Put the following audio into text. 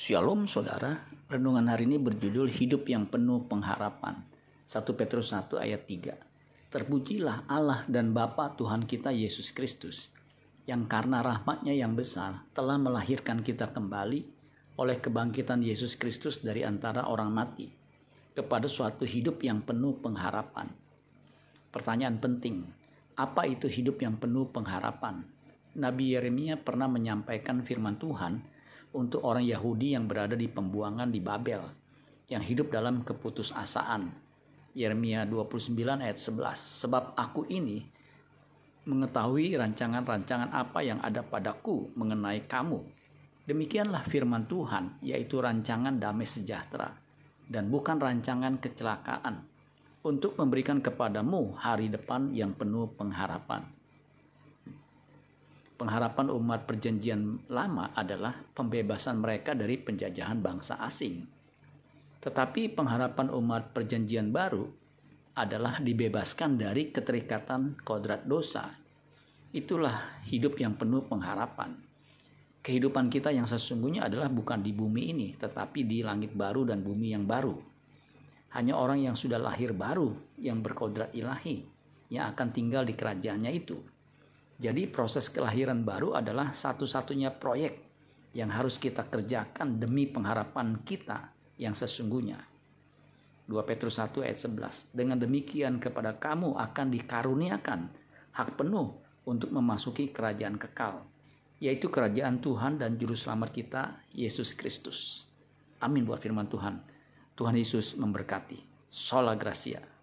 Shalom saudara, renungan hari ini berjudul Hidup yang Penuh Pengharapan. 1 Petrus 1 ayat 3. Terpujilah Allah dan Bapa Tuhan kita Yesus Kristus, yang karena rahmatnya yang besar telah melahirkan kita kembali oleh kebangkitan Yesus Kristus dari antara orang mati, kepada suatu hidup yang penuh pengharapan. Pertanyaan penting, apa itu hidup yang penuh pengharapan? Nabi Yeremia pernah menyampaikan firman Tuhan untuk orang Yahudi yang berada di pembuangan di Babel yang hidup dalam keputusasaan. Yeremia 29 ayat 11. Sebab aku ini mengetahui rancangan-rancangan apa yang ada padaku mengenai kamu. Demikianlah firman Tuhan, yaitu rancangan damai sejahtera dan bukan rancangan kecelakaan untuk memberikan kepadamu hari depan yang penuh pengharapan. Pengharapan umat Perjanjian Lama adalah pembebasan mereka dari penjajahan bangsa asing. Tetapi pengharapan umat Perjanjian Baru adalah dibebaskan dari keterikatan kodrat dosa. Itulah hidup yang penuh pengharapan. Kehidupan kita yang sesungguhnya adalah bukan di bumi ini, tetapi di langit baru dan bumi yang baru. Hanya orang yang sudah lahir baru yang berkodrat ilahi yang akan tinggal di kerajaannya itu. Jadi proses kelahiran baru adalah satu-satunya proyek yang harus kita kerjakan demi pengharapan kita yang sesungguhnya. 2 Petrus 1 ayat 11. Dengan demikian kepada kamu akan dikaruniakan hak penuh untuk memasuki kerajaan kekal, yaitu kerajaan Tuhan dan juru selamat kita Yesus Kristus. Amin buat firman Tuhan. Tuhan Yesus memberkati. Sola Gracia.